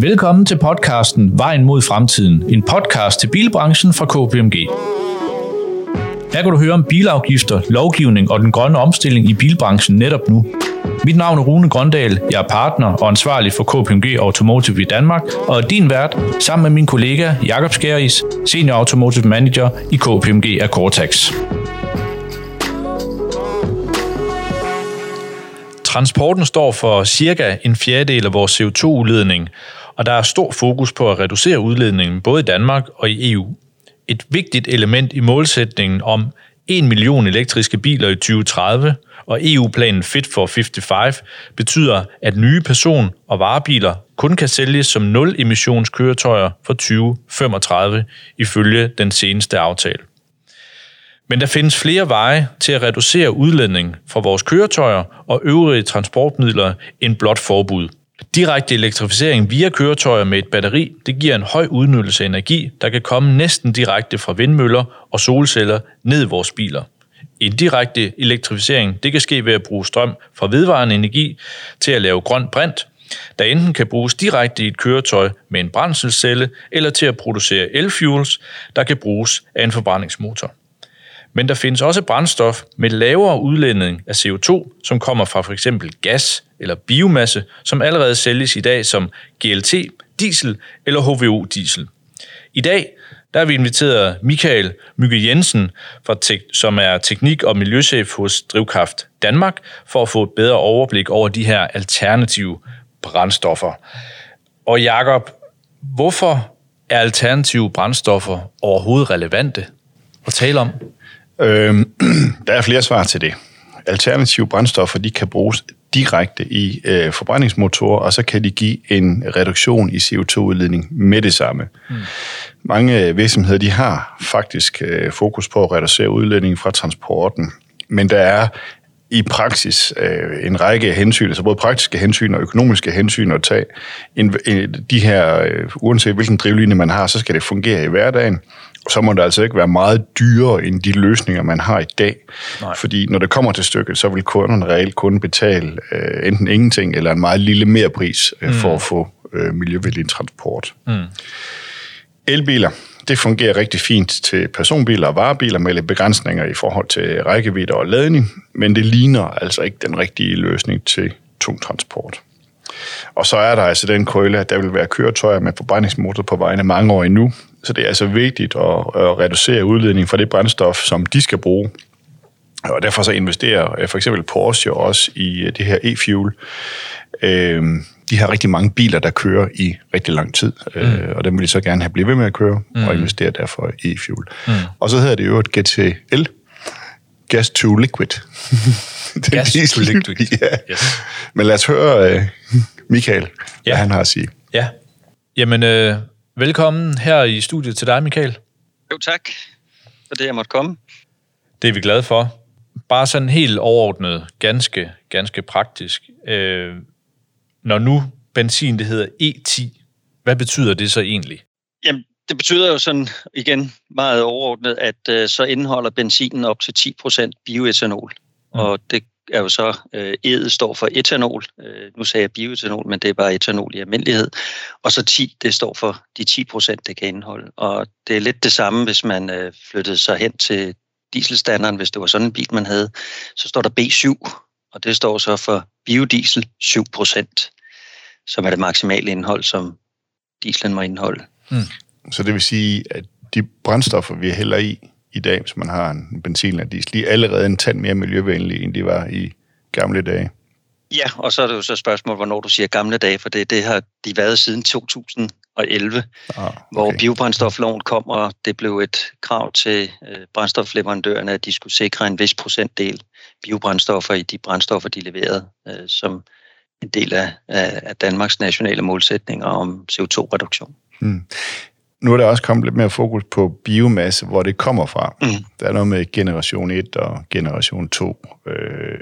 Velkommen til podcasten Vejen mod fremtiden, en podcast til bilbranchen fra KPMG. Her kan du høre om bilafgifter, lovgivning og den grønne omstilling i bilbranchen netop nu. Mit navn er Rune Grøndal, jeg er partner og ansvarlig for KPMG Automotive i Danmark, og er din vært sammen med min kollega Jakob Skæris, Senior Automotive Manager i KPMG af Cortex. Transporten står for cirka en fjerdedel af vores CO2-udledning, og der er stor fokus på at reducere udledningen både i Danmark og i EU. Et vigtigt element i målsætningen om 1 million elektriske biler i 2030 og EU-planen Fit for 55 betyder, at nye person- og varebiler kun kan sælges som nul-emissionskøretøjer for 2035 ifølge den seneste aftale. Men der findes flere veje til at reducere udledning fra vores køretøjer og øvrige transportmidler end blot forbud. Direkte elektrificering via køretøjer med et batteri, det giver en høj udnyttelse af energi, der kan komme næsten direkte fra vindmøller og solceller ned i vores biler. En direkte elektrificering, det kan ske ved at bruge strøm fra vedvarende energi til at lave grøn brint, der enten kan bruges direkte i et køretøj med en brændselscelle, eller til at producere elfuels, der kan bruges af en forbrændingsmotor. Men der findes også brændstof med lavere udledning af CO2, som kommer fra for eksempel gas eller biomasse, som allerede sælges i dag som GLT, diesel eller HVO-diesel. I dag der har vi inviteret Michael Mygge Jensen, som er teknik- og miljøchef hos Drivkraft Danmark, for at få et bedre overblik over de her alternative brændstoffer. Og Jakob, hvorfor er alternative brændstoffer overhovedet relevante at tale om? Øhm, der er flere svar til det. Alternative brændstoffer de kan bruges direkte i øh, forbrændingsmotorer, og så kan de give en reduktion i CO2-udledning med det samme. Mm. Mange virksomheder de har faktisk øh, fokus på at reducere udledningen fra transporten, men der er i praksis øh, en række hensyn, altså både praktiske hensyn og økonomiske hensyn at tage. En, en, de her, øh, uanset hvilken drivlinje man har, så skal det fungere i hverdagen så må det altså ikke være meget dyrere end de løsninger, man har i dag. Nej. Fordi når det kommer til stykket, så vil kunderne reelt kun betale øh, enten ingenting eller en meget lille merpris øh, mm. for at få øh, miljøvenlig transport. Mm. Elbiler, det fungerer rigtig fint til personbiler og varebiler med lidt begrænsninger i forhold til rækkevidde og ladning, men det ligner altså ikke den rigtige løsning til tung transport. Og så er der altså den krølle, at der vil være køretøjer med forbrændingsmotor på vejene mange år endnu, så det er altså vigtigt at, at reducere udledningen fra det brændstof, som de skal bruge. Og derfor så investerer øh, for eksempel Porsche også i øh, det her e-fuel. Øhm, de har rigtig mange biler, der kører i rigtig lang tid, øh, mm. og dem vil de så gerne have blivet ved med at køre, mm. og investere derfor i e-fuel. Mm. Og så hedder det jo et GTL, Gas to Liquid. Gas to Liquid. ja. yes. Men lad os høre uh, Michael, ja. hvad han har at sige. Ja, jamen... Øh Velkommen her i studiet til dig, Michael. Jo, tak for det, jeg måtte komme. Det er vi glade for. Bare sådan helt overordnet, ganske, ganske praktisk. Øh, når nu benzin, det hedder E10, hvad betyder det så egentlig? Jamen, det betyder jo sådan, igen meget overordnet, at øh, så indeholder benzinen op til 10% bioetanol. Mm. Og det er jo så, øh, E'et står for etanol. Øh, nu sagde jeg bioetanol, men det er bare etanol i almindelighed. Og så 10, det står for de 10 procent, det kan indeholde. Og det er lidt det samme, hvis man øh, flyttede sig hen til dieselstandarden, hvis det var sådan en bil, man havde. Så står der B7, og det står så for biodiesel 7 procent, som er det maksimale indhold, som dieselen må indeholde. Mm. Så det vil sige, at de brændstoffer, vi hælder i, i dag, hvis man har en benzin eller diesel, de er allerede en tand mere miljøvenlige, end de var i gamle dage. Ja, og så er det jo så spørgsmål, hvornår du siger gamle dage, for det, det har de været siden 2011, ah, okay. hvor biobrændstofloven kom, og det blev et krav til øh, brændstofleverandørerne, at de skulle sikre en vis procentdel biobrændstoffer i de brændstoffer, de leverede, øh, som en del af, af, af Danmarks nationale målsætninger om CO2-reduktion. Hmm nu er der også kommet lidt mere fokus på biomasse, hvor det kommer fra. Mm. Der er noget med generation 1 og generation 2, øh,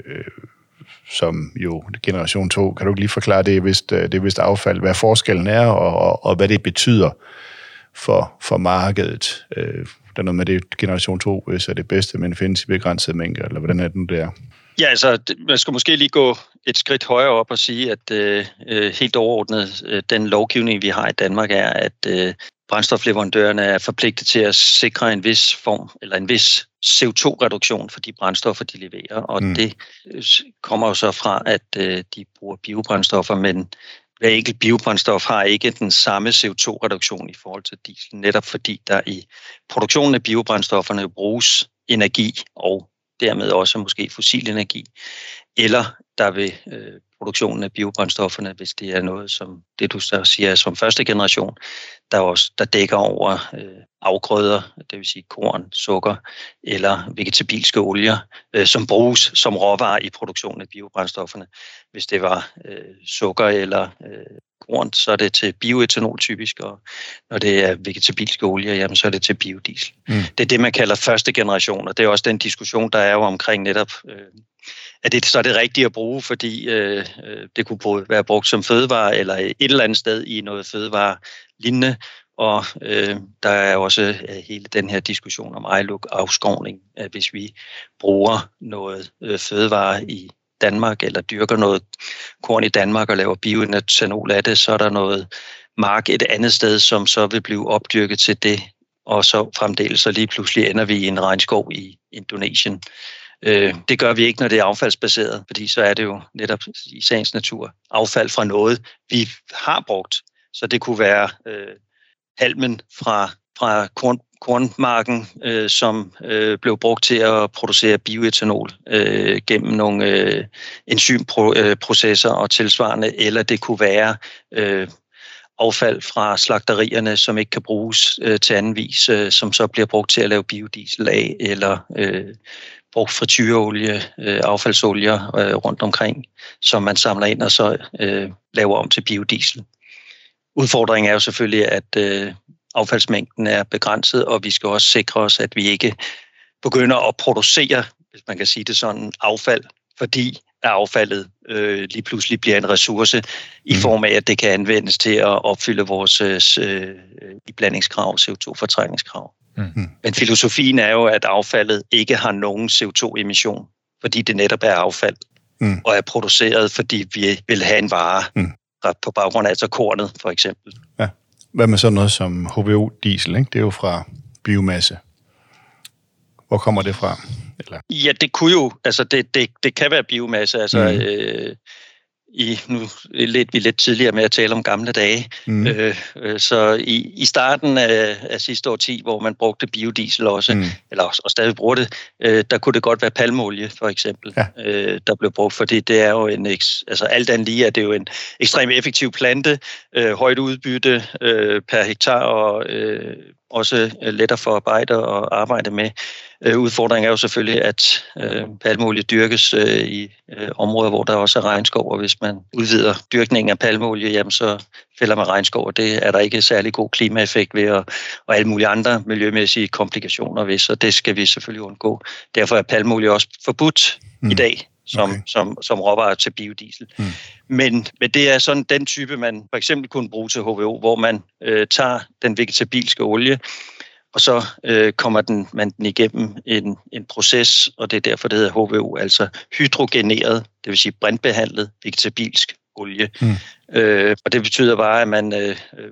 som jo generation 2, kan du ikke lige forklare det, hvis det er vist affald, hvad forskellen er, og, og, og hvad det betyder for, for markedet. Øh, der er noget med det, generation 2 hvis er det bedste, men findes i begrænset mængde, eller hvordan er det nu, det er? Ja, altså, man skal måske lige gå et skridt højere op og sige, at øh, øh, helt overordnet øh, den lovgivning, vi har i Danmark, er, at øh, brændstofleverandørerne er forpligtet til at sikre en vis form eller en vis CO2-reduktion for de brændstoffer, de leverer. Og mm. det øh, kommer jo så fra, at øh, de bruger biobrændstoffer, men hver enkelt biobrændstof har ikke den samme CO2-reduktion i forhold til diesel, netop fordi der i produktionen af biobrændstofferne bruges energi og dermed også måske fossil energi, eller der vil øh, produktionen af biobrændstofferne, hvis det er noget, som det du så siger som første generation, der også der dækker over øh, afgrøder, det vil sige korn, sukker eller vegetabilske olier, øh, som bruges som råvarer i produktionen af biobrændstofferne. Hvis det var øh, sukker eller øh, korn, så er det til bioetanol typisk, og når det er vegetabilske olier, jamen, så er det til biodiesel. Mm. Det er det, man kalder første generation, og det er også den diskussion, der er jo omkring netop øh, er det så det rigtige at bruge, fordi øh, øh det kunne være brugt som fødevare eller et eller andet sted i noget fødevare lignende. Og øh, der er også øh, hele den her diskussion om ejluk afskovning, at hvis vi bruger noget øh, fødevare i Danmark, eller dyrker noget korn i Danmark og laver bioetanol af det, så er der noget mark et andet sted, som så vil blive opdyrket til det, og så fremdeles så lige pludselig ender vi i en regnskov i Indonesien. Øh, det gør vi ikke, når det er affaldsbaseret, fordi så er det jo netop i sagens natur affald fra noget, vi har brugt. Så det kunne være øh, halmen fra, fra korn, kornmarken, øh, som øh, blev brugt til at producere bioetanol øh, gennem nogle øh, enzymprocesser og tilsvarende, eller det kunne være øh, affald fra slagterierne, som ikke kan bruges øh, til anden vis, øh, som så bliver brugt til at lave biodiesel af, eller øh, brugt frityreolie, øh, affaldsolier øh, rundt omkring, som man samler ind og så øh, laver om til biodiesel. Udfordringen er jo selvfølgelig, at øh, affaldsmængden er begrænset, og vi skal også sikre os, at vi ikke begynder at producere, hvis man kan sige det sådan, affald, fordi affaldet øh, lige pludselig bliver en ressource i mm. form af, at det kan anvendes til at opfylde vores øh, iblandingskrav, CO2-fortrængningskrav. Mm. Men filosofien er jo, at affaldet ikke har nogen CO2-emission, fordi det netop er affald, mm. og er produceret, fordi vi vil have en vare mm. på baggrund af altså kornet, for eksempel. Ja. Hvad med sådan noget som HVO-diesel? Ikke? Det er jo fra biomasse. Hvor kommer det fra? Eller? Ja, det kunne jo, altså det, det, det kan være biomasse. Altså, mm. øh, i, nu lidt vi lidt tidligere med at tale om gamle dage. Mm. Øh, øh, så i, i starten af, af sidste år 10, hvor man brugte biodiesel også, mm. eller og stadig bruger det, øh, der kunne det godt være palmolie for eksempel, ja. øh, der blev brugt, fordi det er jo en, altså alt andet lige er det jo en ekstremt effektiv plante, øh, højt udbytte øh, per hektar og øh, også lettere for arbejde og arbejde med. Øh, udfordringen er jo selvfølgelig, at øh, palmolie dyrkes øh, i øh, områder, hvor der også er regnskov, og hvis man udvider dyrkningen af palmolie, jamen så fælder man regnskov, og det er der ikke særlig god klimaeffekt ved, og, og alle mulige andre miljømæssige komplikationer ved, så det skal vi selvfølgelig undgå. Derfor er palmolie også forbudt mm. i dag som, okay. som, som råvarer til biodiesel. Mm. Men, men det er sådan den type, man for eksempel kunne bruge til HVO, hvor man øh, tager den vegetabilske olie, og så øh, kommer den, man den igennem en, en proces, og det er derfor, det hedder HVO, altså hydrogeneret, det vil sige brintbehandlet vegetabilsk olie. Mm. Øh, og det betyder bare, at man øh, øh,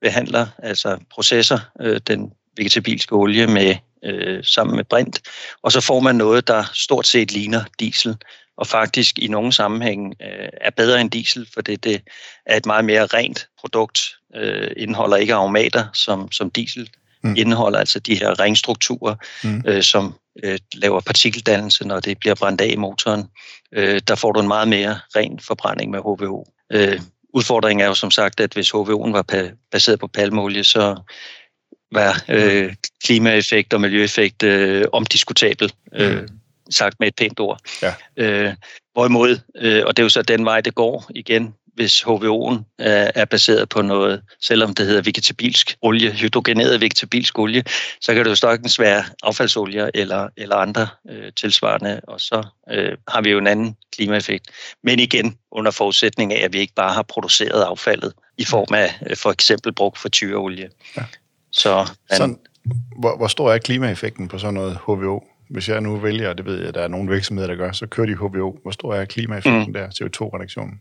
behandler, altså processer, øh, den vegetabilske olie med øh, sammen med brint, og så får man noget, der stort set ligner diesel, og faktisk i nogle sammenhænge øh, er bedre end diesel, for det, det er et meget mere rent produkt, øh, indeholder ikke aromater som, som diesel, mm. indeholder altså de her ringstrukturer, mm. øh, som øh, laver partikeldannelse, når det bliver brændt af i motoren. Øh, der får du en meget mere ren forbrænding med HVO. Øh, udfordringen er jo som sagt, at hvis HVO'en var baseret på palmolie, så var øh, klimaeffekt og miljøeffekt øh, omdiskutabel, øh, mm. sagt med et pænt ord. Ja. Øh, hvorimod, øh, og det er jo så den vej, det går igen, hvis HVO'en er, er baseret på noget, selvom det hedder vegetabilsk olie, hydrogeneret vegetabilsk olie, så kan det jo sagtens være affaldsolier eller, eller andre øh, tilsvarende, og så øh, har vi jo en anden klimaeffekt. Men igen, under forudsætning af, at vi ikke bare har produceret affaldet i form af øh, for eksempel brugt for tyreolie. Ja. Så, man, sådan, hvor, hvor stor er klimaeffekten på sådan noget HVO? Hvis jeg nu vælger, det ved jeg, at der er nogle virksomheder, der gør, så kører de HVO. Hvor stor er klimaeffekten mm. der, CO2-reduktionen?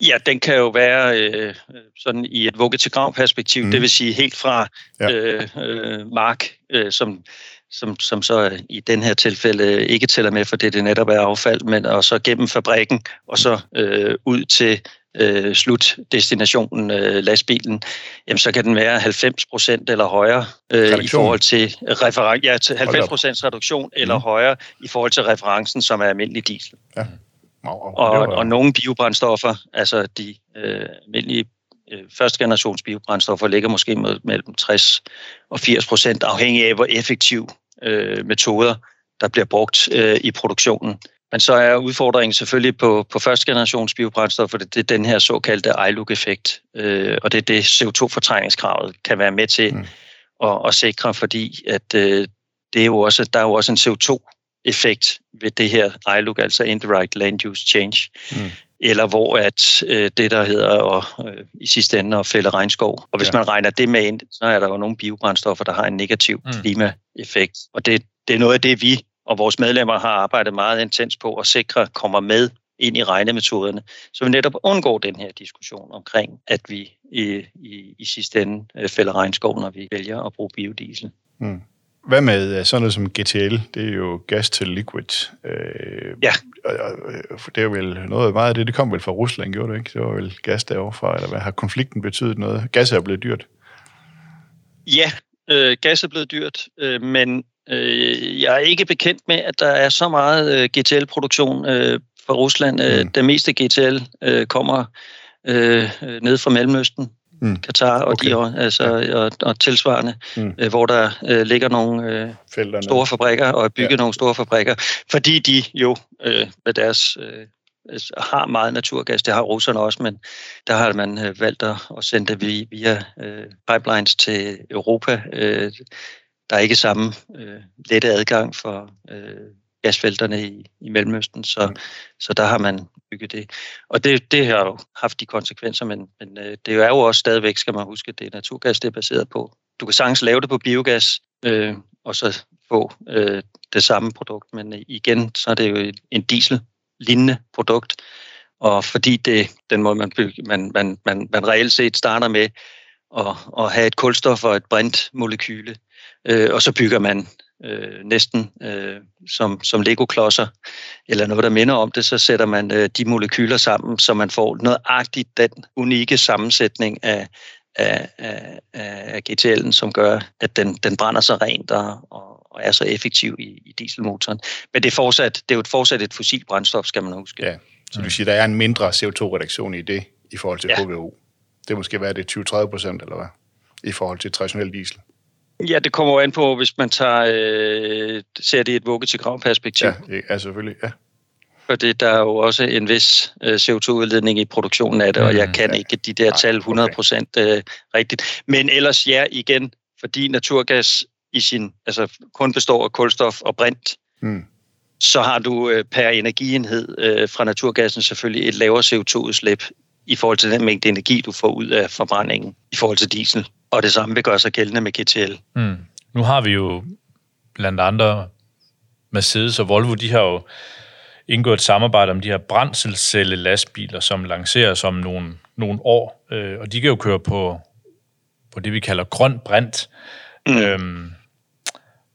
Ja, den kan jo være øh, sådan i et vugge til grav perspektiv, mm. det vil sige helt fra ja. øh, øh, mark, øh, som, som, som så i den her tilfælde ikke tæller med, for det det netop er affald, men og så gennem fabrikken og så øh, ud til øh, slutdestinationen, øh, lastbilen, jamen så kan den være 90 procent eller højere øh, i forhold til referen- ja, til 90 procents reduktion eller mm. højere i forhold til referencen, som er almindelig diesel. Ja. Og, og, og nogle biobrændstoffer, altså de øh, almindelige øh, første generations biobrændstoffer, ligger måske mellem 60 og 80 procent, afhængig af hvor effektiv øh, metoder, der bliver brugt øh, i produktionen. Men så er udfordringen selvfølgelig på, på første generations biobrændstof, for det, det er den her såkaldte ILUC-effekt, øh, og det er det CO2-fortrængningskravet kan være med til mm. at, at sikre, fordi at øh, det er jo også, der er jo også en CO2-effekt ved det her ILUC, altså Indirect Land Use Change, mm. eller hvor at øh, det, der hedder og, øh, i sidste ende at fælde regnskov. Og hvis ja. man regner det med ind, så er der jo nogle biobrændstoffer, der har en negativ mm. klimaeffekt. Og det, det er noget af det, vi og vores medlemmer har arbejdet meget intens på at sikre kommer med ind i regnemetoderne, så vi netop undgår den her diskussion omkring, at vi i, i, i sidste ende øh, fælder regnskov, når vi vælger at bruge biodiesel. Mm. Hvad med øh, sådan noget som GTL? Det er jo gas til liquid. Øh, ja. Det er vel noget meget af det, det kom vel fra Rusland, gjorde det ikke? Det var vel gas derovre fra, eller hvad? Har konflikten betydet noget? Gas er blevet dyrt. Ja, øh, gas er blevet dyrt, øh, men Øh, jeg er ikke bekendt med, at der er så meget øh, GTL-produktion øh, fra Rusland. Øh, mm. Det meste GTL øh, kommer øh, ned fra Mellemøsten, mm. Katar og, okay. de, altså, og, og tilsvarende, mm. øh, hvor der øh, ligger nogle øh, store fabrikker og er bygget ja. nogle store fabrikker, fordi de jo øh, med deres... Øh, har meget naturgas, det har russerne også, men der har man øh, valgt at, at sende det via, via øh, pipelines til Europa. Øh, der er ikke samme øh, lette adgang for øh, gasfelterne i, i Mellemøsten, så, mm. så der har man bygget det. Og det, det har jo haft de konsekvenser, men, men øh, det er jo også stadigvæk, skal man huske, det er naturgas, det er baseret på. Du kan sagtens lave det på biogas, øh, og så få øh, det samme produkt, men igen, så er det jo en diesel-lignende produkt, og fordi det den måde, man, man, man, man, man reelt set starter med at, at have et kulstof og et brintmolekyle, øh, og så bygger man øh, næsten øh, som, som Lego-klodser, eller noget, der minder om det, så sætter man øh, de molekyler sammen, så man får nøjagtigt den unikke sammensætning af, af, af, af GTL'en, som gør, at den, den brænder så rent og, og, og er så effektiv i, i dieselmotoren. Men det er, fortsat, det er jo et fortsat et fossilt brændstof, skal man huske. Ja, så du siger, der er en mindre CO2-reduktion i det, i forhold til ja. HVO. Det måske være det 20-30 procent, eller hvad? I forhold til traditionel diesel. Ja, det kommer jo an på, hvis man tager, øh, ser det i et vugge til grav perspektiv. Ja, ja, selvfølgelig, ja. Fordi der er jo også en vis øh, CO2-udledning i produktionen af det, mm, og jeg kan ja. ikke de der tal 100 procent øh, rigtigt. Men ellers ja, igen, fordi naturgas i sin, altså kun består af kulstof og brint, mm. så har du øh, per energienhed øh, fra naturgassen selvfølgelig et lavere CO2-udslip i forhold til den mængde energi, du får ud af forbrændingen i forhold til diesel. Og det samme vil gøre sig gældende med GTL. Mm. Nu har vi jo blandt andre Mercedes og Volvo, de har jo indgået et samarbejde om de her brændselscelle lastbiler, som lanceres om nogle, nogle år, øh, og de kan jo køre på, på det, vi kalder grøn brint. Mm. Øhm,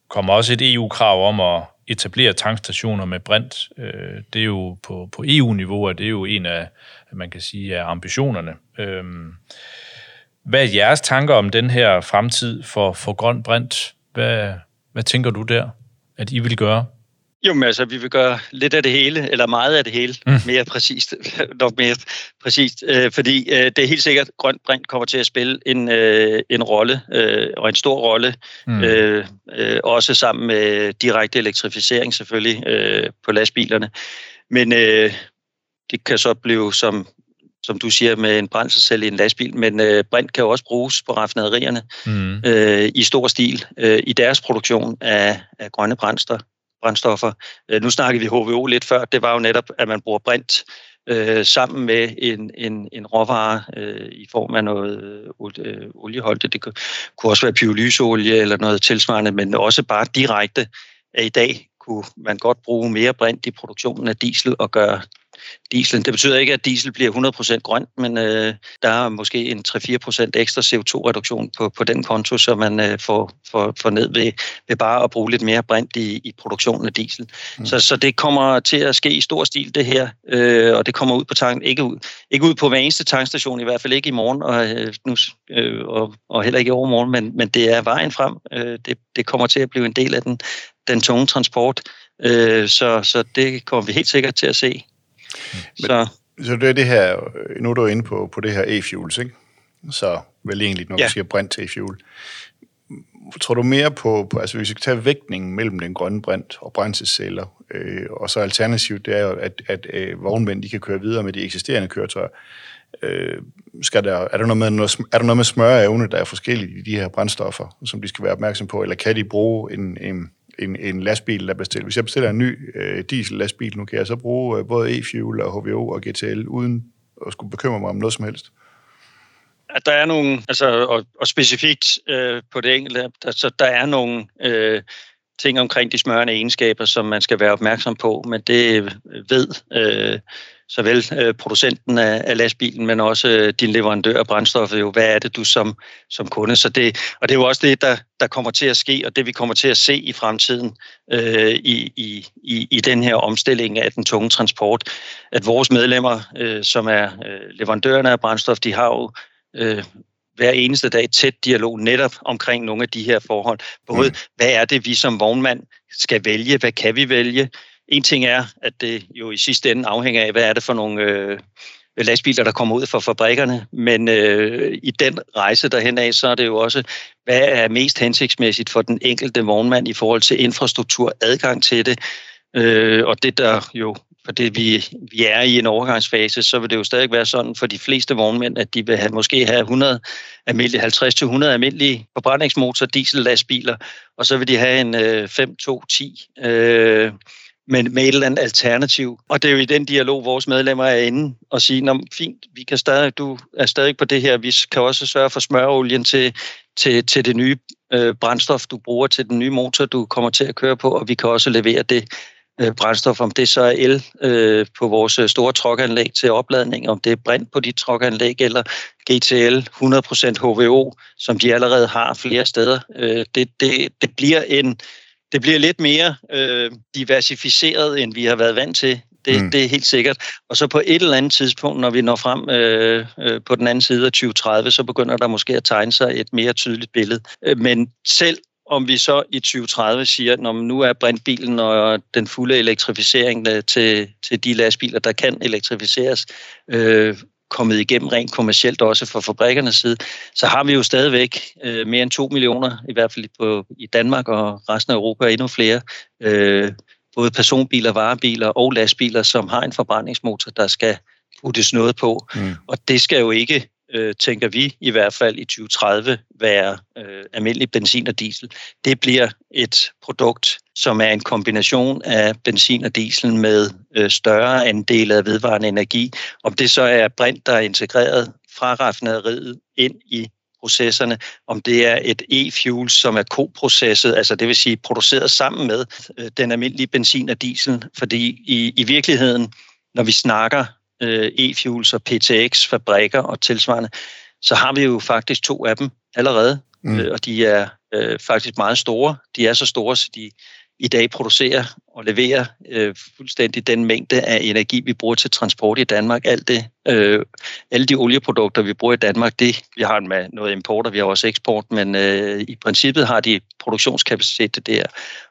kommer også et EU-krav om at etablere tankstationer med brint. Øh, det er jo på, på EU-niveau, og det er jo en af, man kan sige, af ambitionerne. Øhm, hvad er jeres tanker om den her fremtid for, for grøn brint? Hvad, hvad tænker du der, at I vil gøre? Jo, men altså, vi vil gøre lidt af det hele, eller meget af det hele, mm. mere præcist, nok mere præcist, øh, fordi øh, det er helt sikkert, at grønt brint kommer til at spille en, øh, en rolle, øh, og en stor rolle, mm. øh, øh, også sammen med direkte elektrificering selvfølgelig øh, på lastbilerne. Men øh, det kan så blive, som som du siger, med en brændselscelle i en lastbil, men øh, brint kan jo også bruges på raffinaderierne mm. øh, i stor stil øh, i deres produktion af, af grønne brændster, brændstoffer. Øh, nu snakkede vi HVO lidt før, det var jo netop, at man bruger brint øh, sammen med en, en, en råvare øh, i form af noget øh, olieholdt. Det kunne også være pyrolyseolie eller noget tilsvarende, men også bare direkte at i dag kunne man godt bruge mere brint i produktionen af diesel og gøre dieselen. Det betyder ikke, at diesel bliver 100% grønt, men øh, der er måske en 3-4% ekstra CO2-reduktion på, på den konto, så man øh, får, får, får ned ved, ved bare at bruge lidt mere brint i, i produktionen af diesel. Mm. Så, så det kommer til at ske i stor stil, det her, øh, og det kommer ud på tank, ikke ud, ikke ud på hver eneste tankstation, i hvert fald ikke i morgen, og, øh, nu, øh, og, og heller ikke i overmorgen, men, men det er vejen frem. Øh, det, det kommer til at blive en del af den, den tunge transport, øh, så, så det kommer vi helt sikkert til at se så. så det er det her, nu er du inde på, på det her e-fuels, ikke? Så vel egentlig, når ja. du siger brint til e-fuel. Tror du mere på, på, altså hvis vi skal tage vægtningen mellem den grønne brint og brændselsceller, øh, og så alternativt, det er jo, at, at øh, vognmænd de kan køre videre med de eksisterende køretøjer. Øh, skal der, er, der noget med, noget, er der noget med smøreevne, der er forskelligt i de her brændstoffer, som de skal være opmærksom på, eller kan de bruge en, en en, en lastbil, der bestiller. Hvis jeg bestiller en ny øh, diesel-lastbil, nu kan jeg så bruge øh, både e-fuel og HVO og GTL, uden at skulle bekymre mig om noget som helst. At der er nogle, altså, og, og specifikt øh, på det enkelte, altså, der er nogle øh, ting omkring de smørende egenskaber, som man skal være opmærksom på, men det øh, ved øh, såvel øh, producenten af, af lastbilen, men også øh, din leverandør af brændstoffet jo, hvad er det du som, som kunde? Så det, og det er jo også det, der, der kommer til at ske, og det vi kommer til at se i fremtiden øh, i, i, i, i den her omstilling af den tunge transport, at vores medlemmer, øh, som er øh, leverandørerne af brændstof, de har jo øh, hver eneste dag tæt dialog netop omkring nogle af de her forhold. Både, mm. hvad er det, vi som vognmand skal vælge? Hvad kan vi vælge? En ting er, at det jo i sidste ende afhænger af, hvad er det for nogle øh, lastbiler, der kommer ud fra fabrikkerne. Men øh, i den rejse derhen af, så er det jo også, hvad er mest hensigtsmæssigt for den enkelte vognmand i forhold til infrastruktur, adgang til det. Øh, og det der jo, for det vi, vi er i en overgangsfase, så vil det jo stadig være sådan for de fleste vognmænd, at de vil have, måske have 100 almindelige, 50-100 almindelige forbrændingsmotor diesellastbiler, og så vil de have en øh, 5-2-10 øh, men med et eller andet alternativ. Og det er jo i den dialog, vores medlemmer er inde og sige, Nå, fint, vi kan stadig, du er stadig på det her, vi kan også sørge for smørolien til, til, til det nye øh, brændstof, du bruger til den nye motor, du kommer til at køre på, og vi kan også levere det øh, brændstof, om det så er el øh, på vores øh, store trokanlæg til opladning, om det er brint på dit trokanlæg, eller GTL 100% HVO, som de allerede har flere steder. Øh, det, det, det bliver en det bliver lidt mere øh, diversificeret, end vi har været vant til. Det, mm. det er helt sikkert. Og så på et eller andet tidspunkt, når vi når frem øh, øh, på den anden side af 2030, så begynder der måske at tegne sig et mere tydeligt billede. Øh, men selv om vi så i 2030 siger, at nu er brintbilen og den fulde elektrificering øh, til, til de lastbiler, der kan elektrificeres, øh, kommet igennem rent kommercielt også fra fabrikkernes side, så har vi jo stadigvæk øh, mere end 2 millioner, i hvert fald på, i Danmark og resten af Europa, endnu flere, øh, både personbiler, varebiler og lastbiler, som har en forbrændingsmotor, der skal puttes noget på. Mm. Og det skal jo ikke øh, tænker vi i hvert fald i 2030, være øh, almindelig benzin og diesel. Det bliver et produkt, som er en kombination af benzin og diesel med øh, større andel af vedvarende energi. Om det så er brint, der er integreret fra raffinaderiet ind i processerne, om det er et e-fuel, som er koprocesset, altså det vil sige produceret sammen med øh, den almindelige benzin og diesel, fordi i, i virkeligheden, når vi snakker øh, e-fuels og PTX-fabrikker og tilsvarende, så har vi jo faktisk to af dem allerede, mm. øh, og de er øh, faktisk meget store. De er så store, så de i dag producerer og leverer øh, fuldstændig den mængde af energi, vi bruger til transport i Danmark. Alt det, øh, alle de olieprodukter, vi bruger i Danmark, det, vi har med noget import, og vi har også eksport, men øh, i princippet har de produktionskapacitet der.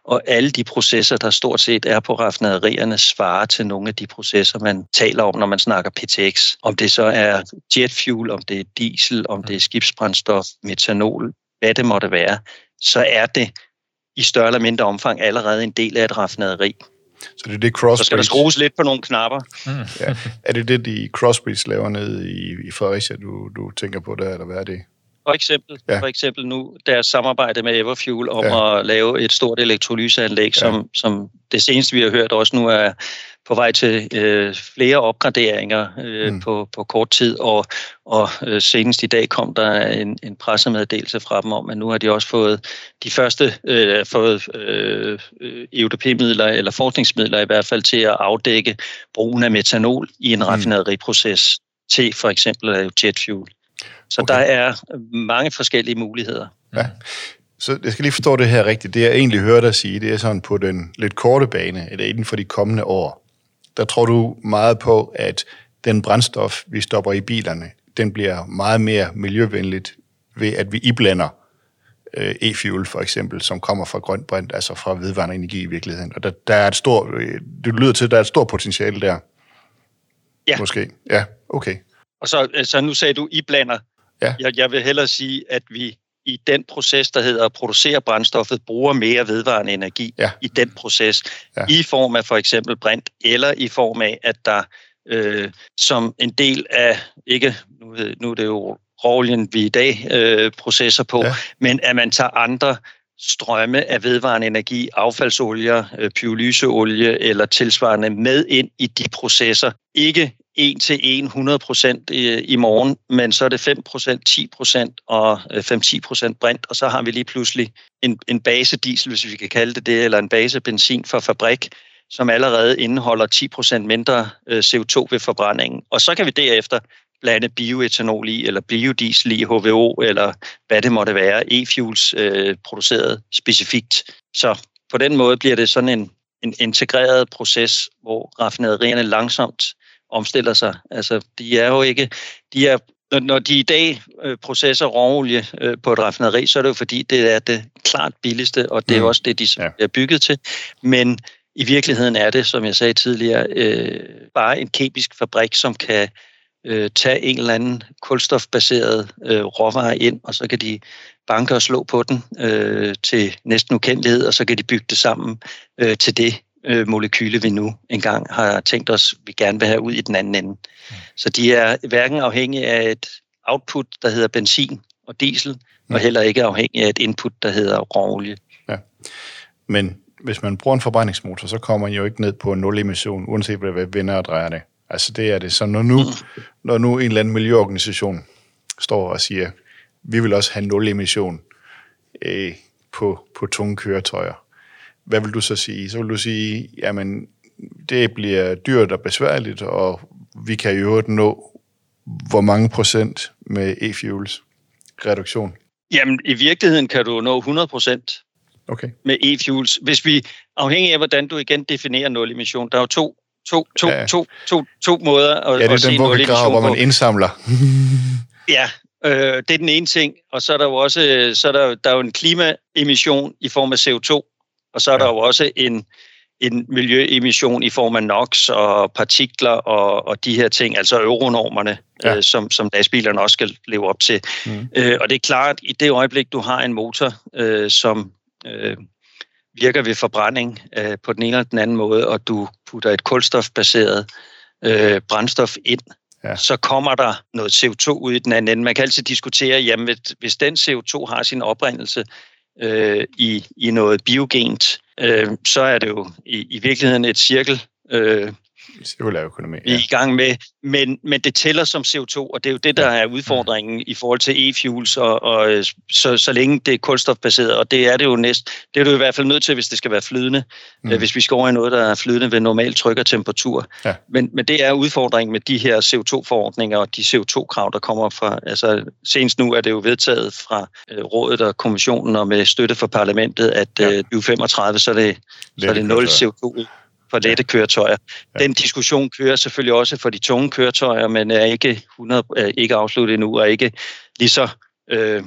Og alle de processer, der stort set er på raffinaderierne, svarer til nogle af de processer, man taler om, når man snakker PTX. Om det så er jetfuel, om det er diesel, om det er skibsbrændstof, metanol, hvad det måtte være, så er det i større eller mindre omfang allerede en del af et raffinaderi. Så det er det Crossbreeds... Så skal der skrues lidt på nogle knapper. Mm. ja. Er det det, de Crossbreeds laver nede i, i Fredericia, du, du tænker på der, eller hvad er det? For eksempel, ja. for eksempel nu deres samarbejde med Everfuel om ja. at lave et stort elektrolyseanlæg, som, ja. som det seneste vi har hørt også nu er på vej til øh, flere opgraderinger øh, mm. på, på kort tid, og, og øh, senest i dag kom der en, en pressemeddelelse fra dem om, at nu har de også fået de første øh, fået øh, EUDP-midler, eller forskningsmidler i hvert fald, til at afdække brugen af metanol i en mm. raffinaderiproces til for eksempel jetfuel. Så okay. der er mange forskellige muligheder. Ja. Så jeg skal lige forstå det her rigtigt. Det jeg egentlig hørte dig sige, det er sådan på den lidt korte bane, eller inden for de kommende år. Der tror du meget på, at den brændstof, vi stopper i bilerne, den bliver meget mere miljøvenligt ved, at vi iblander øh, e-fuel for eksempel, som kommer fra grønt brint, altså fra vedvarende energi i virkeligheden. Og der, der er et stort, øh, det lyder til, at der er et stort potentiale der. Ja. Måske. Ja, okay. Og så altså, nu sagde du, I blander. Ja. Jeg, jeg vil hellere sige, at vi i den proces, der hedder at producere brændstoffet, bruger mere vedvarende energi ja. i den proces, ja. i form af for eksempel brint, eller i form af, at der øh, som en del af, ikke, nu, nu er det jo råolien, vi i dag øh, processer på, ja. men at man tager andre strømme af vedvarende energi, affaldsolier, øh, pyrolyseolie eller tilsvarende med ind i de processer. Ikke 1 til 1, 100 procent i, i morgen, men så er det 5 procent, 10 procent og øh, 5-10 procent brint, og så har vi lige pludselig en, en base diesel, hvis vi kan kalde det det, eller en base benzin fra fabrik, som allerede indeholder 10 procent mindre øh, CO2 ved forbrændingen. Og så kan vi derefter blande bioetanol i, eller biodiesel i, HVO, eller hvad det måtte være, e-fuels øh, produceret specifikt. Så på den måde bliver det sådan en, en integreret proces, hvor raffinaderierne langsomt omstiller sig. Altså, de er jo ikke... De er, når de i dag øh, processer råolie øh, på et raffinaderi, så er det jo fordi, det er det klart billigste, og det er mm. også det, de ja. er bygget til. Men i virkeligheden er det, som jeg sagde tidligere, øh, bare en kemisk fabrik, som kan øh, tage en eller anden kulstofbaseret øh, råvare ind, og så kan de banke og slå på den øh, til næsten ukendelighed, og så kan de bygge det sammen øh, til det øh, molekyle, vi nu engang har tænkt os, vi gerne vil have ud i den anden ende. Mm. Så de er hverken afhængige af et output, der hedder benzin og diesel, mm. og heller ikke afhængige af et input, der hedder råolie. Ja. Men hvis man bruger en forbrændingsmotor, så kommer man jo ikke ned på nul emission, uanset hvad vinder og drejer det. Altså det er det. Så når nu, mm. når nu en eller anden miljøorganisation står og siger, vi vil også have nul emission øh, på, på tunge køretøjer, hvad vil du så sige? Så vil du sige, jamen det bliver dyrt og besværligt, og vi kan jo øvrigt nå hvor mange procent med e-fuels reduktion? Jamen, i virkeligheden kan du nå 100 procent okay. med e-fuels. Hvis vi, afhængig af hvordan du igen definerer nul emission, der er jo to to, to, ja. to, to, to måder at, ja, det er at den vuggegrav, hvor man indsamler. ja, øh, det er den ene ting. Og så er der jo også så er der, der er jo en klimaemission i form af CO2, og så er ja. der jo også en, en miljøemission i form af NOx og partikler og, og de her ting, altså euronormerne, ja. øh, som, som lastbilerne også skal leve op til. Mm. Øh, og det er klart, at i det øjeblik, du har en motor, øh, som øh, virker ved forbrænding øh, på den ene eller den anden måde, og du putter et kulstofbaseret øh, brændstof ind, ja. så kommer der noget CO2 ud i den anden ende. Man kan altid diskutere, jamen hvis den CO2 har sin oprindelse øh, i, i noget biogent, øh, så er det jo i, i virkeligheden et cirkel øh, cirkulær økonomi. Ja. Vi er i gang med, men, men det tæller som CO2, og det er jo det, der er udfordringen i forhold til e-fuels, og, og så, så længe det er kulstofbaseret, og det er det jo næst, det er du i hvert fald nødt til, hvis det skal være flydende, mm. hvis vi skal over i noget, der er flydende ved normal tryk og temperatur. Ja. Men, men det er udfordringen med de her CO2-forordninger og de CO2-krav, der kommer fra, altså senest nu er det jo vedtaget fra øh, rådet og kommissionen og med støtte fra parlamentet, at ja. øh, 2035, så er det, så er det 0 CO2 for lette køretøjer. Ja. Den diskussion kører selvfølgelig også for de tunge køretøjer, men er ikke, 100, er ikke afsluttet endnu, og ikke lige så, øh,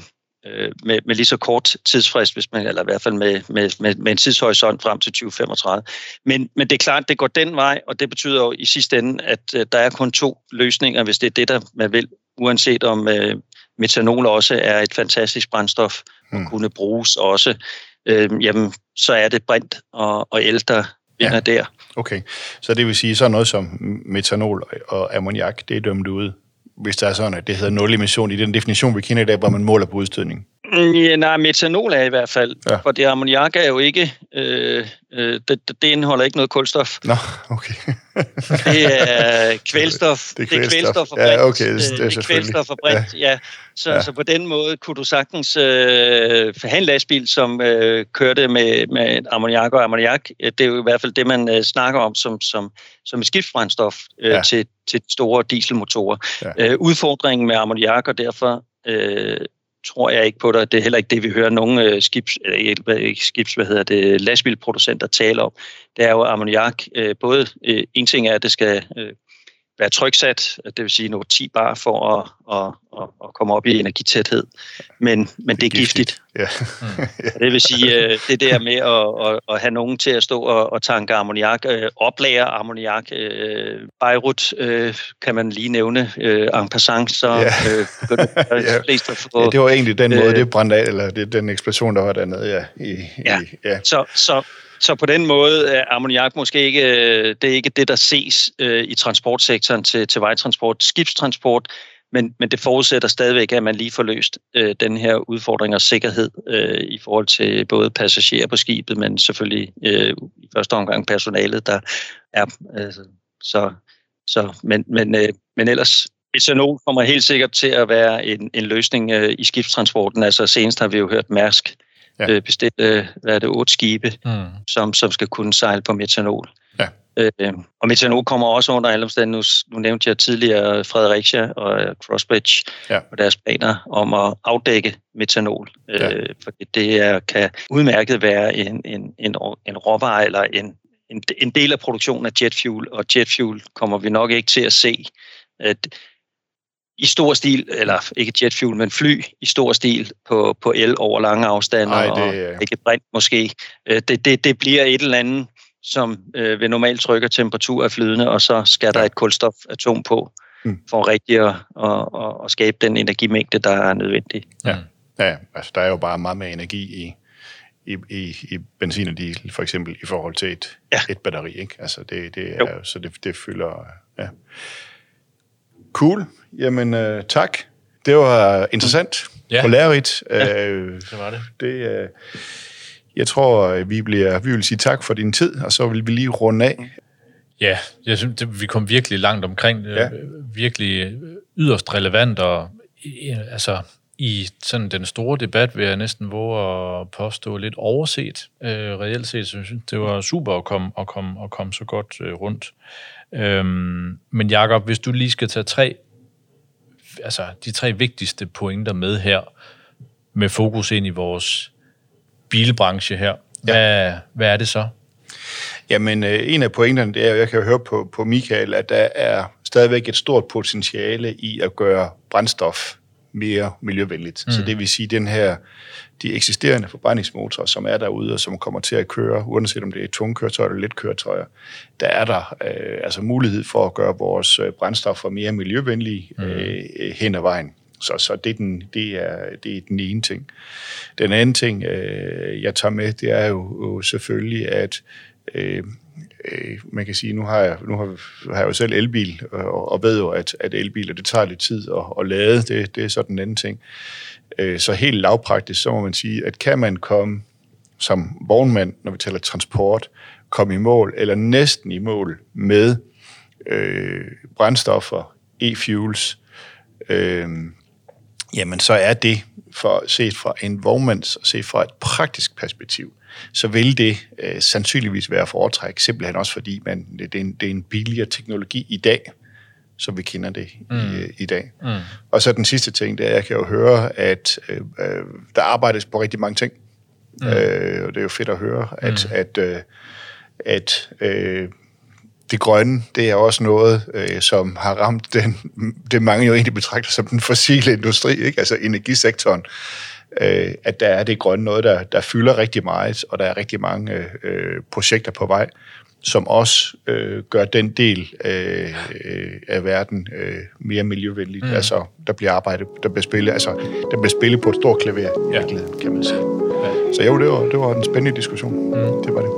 øh, med, med lige så kort tidsfrist, hvis man, eller i hvert fald med, med, med, med en tidshorisont frem til 2035. Men, men det er klart, det går den vej, og det betyder jo i sidste ende, at øh, der er kun to løsninger, hvis det er det, der man vil, uanset om øh, metanol også er et fantastisk brændstof og mm. kunne bruges også, øh, jamen, så er det brint og, og el, der ja. der. Okay, så det vil sige, så noget som metanol og ammoniak, det er dømt ud, hvis der er sådan, at det hedder nul emission i den definition, vi kender i dag, hvor man måler på udstødning? Ja, nej, metanol er i hvert fald. Ja. For det ammoniak er jo ikke, øh, øh, det, det indeholder ikke noget kulstof. Nå, okay. det er kvælstof. Det er kvælstof, det er kvælstof og brint. Ja, okay, det, det er, det er kvælstof og brint, ja. ja. Så, ja. så på den måde kunne du sagtens øh, have en lastbil, som øh, kørte med, med ammoniak og ammoniak. Det er jo i hvert fald det, man øh, snakker om som, som, som et skiftbrændstof øh, ja. til, til store dieselmotorer. Ja. Øh, udfordringen med ammoniak, og derfor øh, tror jeg ikke på det. Det er heller ikke det, vi hører nogle øh, skibs, eller ikke skibs, hvad hedder det, lastbilproducenter tale om. Det er jo ammoniak. Øh, både øh, en ting er, at det skal øh, være tryksat, det vil sige noget 10 bar for at, at, at, at komme op i energitæthed, men, men det er giftigt. Ja. mm. det vil sige, øh, det der med at, at, at have nogen til at stå og, og tanke ammoniak, øh, oplære ammoniak, øh, Beirut kan man lige nævne, en passant, så ja. ja. få, ja, det var egentlig den måde, det brændte af, eller det, den eksplosion, der var dernede, ja. I, ja. I, ja. Så, så, så på den måde er ammoniak måske ikke øh, det, er ikke det, der ses øh, i transportsektoren til, til vejtransport, skibstransport, men, men det forudsætter stadigvæk, at man lige får løst øh, den her udfordring og sikkerhed øh, i forhold til både passagerer på skibet, men selvfølgelig øh, i første omgang personalet, der er. Øh, så, så, men, men, øh, men ellers, etanol kommer helt sikkert til at være en, en løsning øh, i skibstransporten. Altså senest har vi jo hørt Mærsk ja. øh, bestilt øh, hvad er det, otte skibe, mm. som, som skal kunne sejle på metanol. Ja. Øh, og metanol kommer også under alle omstændigheder. Nu, nu nævnte jeg tidligere Fredericia og Crossbridge ja. og deres planer om at afdække metanol. Øh, ja. Øh, for det er, kan udmærket være en, en, en, en råvare eller en, en, en del af produktionen af jetfuel, og jetfuel kommer vi nok ikke til at se. At i stor stil, eller ikke jetfuel, men fly i stor stil på, på el over lange afstande, Ej, det, og ikke brint måske. Øh, det, det, det bliver et eller andet, som øh, ved normalt tryk og temperatur er flydende, og så skal der et kulstofatom på, mm. for rigtig at, at, at, at skabe den energimængde, der er nødvendig. Ja, ja altså der er jo bare meget mere energi i, i, i, i benzin og diesel, for eksempel, i forhold til et, ja. et batteri. Ikke? Altså det, det er, så det, det fylder... Ja. Cool. Jamen, øh, tak. Det var interessant ja. og lærerigt. Ja, øh, det var det. det øh, jeg tror, vi, bliver, vi vil sige tak for din tid, og så vil vi lige runde af. Ja, jeg synes, det, vi kom virkelig langt omkring. Ja. Virkelig yderst relevant, og altså, i sådan den store debat vil jeg næsten våge at påstå lidt overset. Øh, reelt set, så synes det var super at komme, at komme, at komme så godt øh, rundt. Øhm, men Jakob, hvis du lige skal tage tre, altså de tre vigtigste pointer med her, med fokus ind i vores bilbranche her, ja. hvad, hvad er det så? Jamen, øh, en af pointerne, det er, jeg kan jo høre på, på Michael, at der er stadigvæk et stort potentiale i at gøre brændstof mere miljøvenligt. Mm. Så det vil sige, den her, de eksisterende forbrændingsmotorer, som er derude, og som kommer til at køre, uanset om det er tunge køretøjer eller let køretøjer, der er der øh, altså mulighed for at gøre vores øh, brændstoffer mere miljøvenlige mm. øh, hen ad vejen. Så, så det, er den, det, er, det er den ene ting. Den anden ting, øh, jeg tager med, det er jo, jo selvfølgelig, at øh, øh, man kan sige, nu har jeg, nu har, har jeg jo selv elbil, øh, og, og ved jo, at, at elbiler, det tager lidt tid at, at lade, det, det er så den anden ting. Øh, så helt lavpraktisk, så må man sige, at kan man komme som vognmand, når vi taler transport, komme i mål, eller næsten i mål med øh, brændstoffer, e-fuels, øh, jamen så er det for set fra en vognmands og set fra et praktisk perspektiv, så vil det øh, sandsynligvis være foretræk, simpelthen også fordi man, det, er en, det er en billigere teknologi i dag, som vi kender det mm. i, i dag. Mm. Og så den sidste ting, det er, jeg kan jo høre, at øh, øh, der arbejdes på rigtig mange ting. Mm. Øh, og det er jo fedt at høre, at, mm. at, øh, at øh, det grønne, det er også noget, øh, som har ramt den, det mange jo egentlig betragter som den fossile industri, ikke? altså energisektoren øh, at der er det grønne noget, der, der fylder rigtig meget, og der er rigtig mange øh, projekter på vej, som også øh, gør den del øh, af verden øh, mere miljøvenlig. Mm. Altså, der bliver arbejdet, der bliver spillet, altså, der bliver spillet på et stort klaver, ja. kan man sige. Ja. Så jo, det var, det var en spændende diskussion. Mm. Det var det.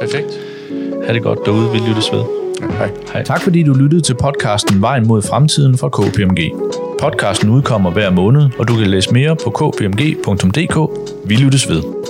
Perfekt. Ha' det godt derude, vi lyttes ved. Ja, hej. Hej. Tak fordi du lyttede til podcasten Vejen mod fremtiden fra KPMG. Podcasten udkommer hver måned, og du kan læse mere på kpmg.dk. Vi lyttes ved.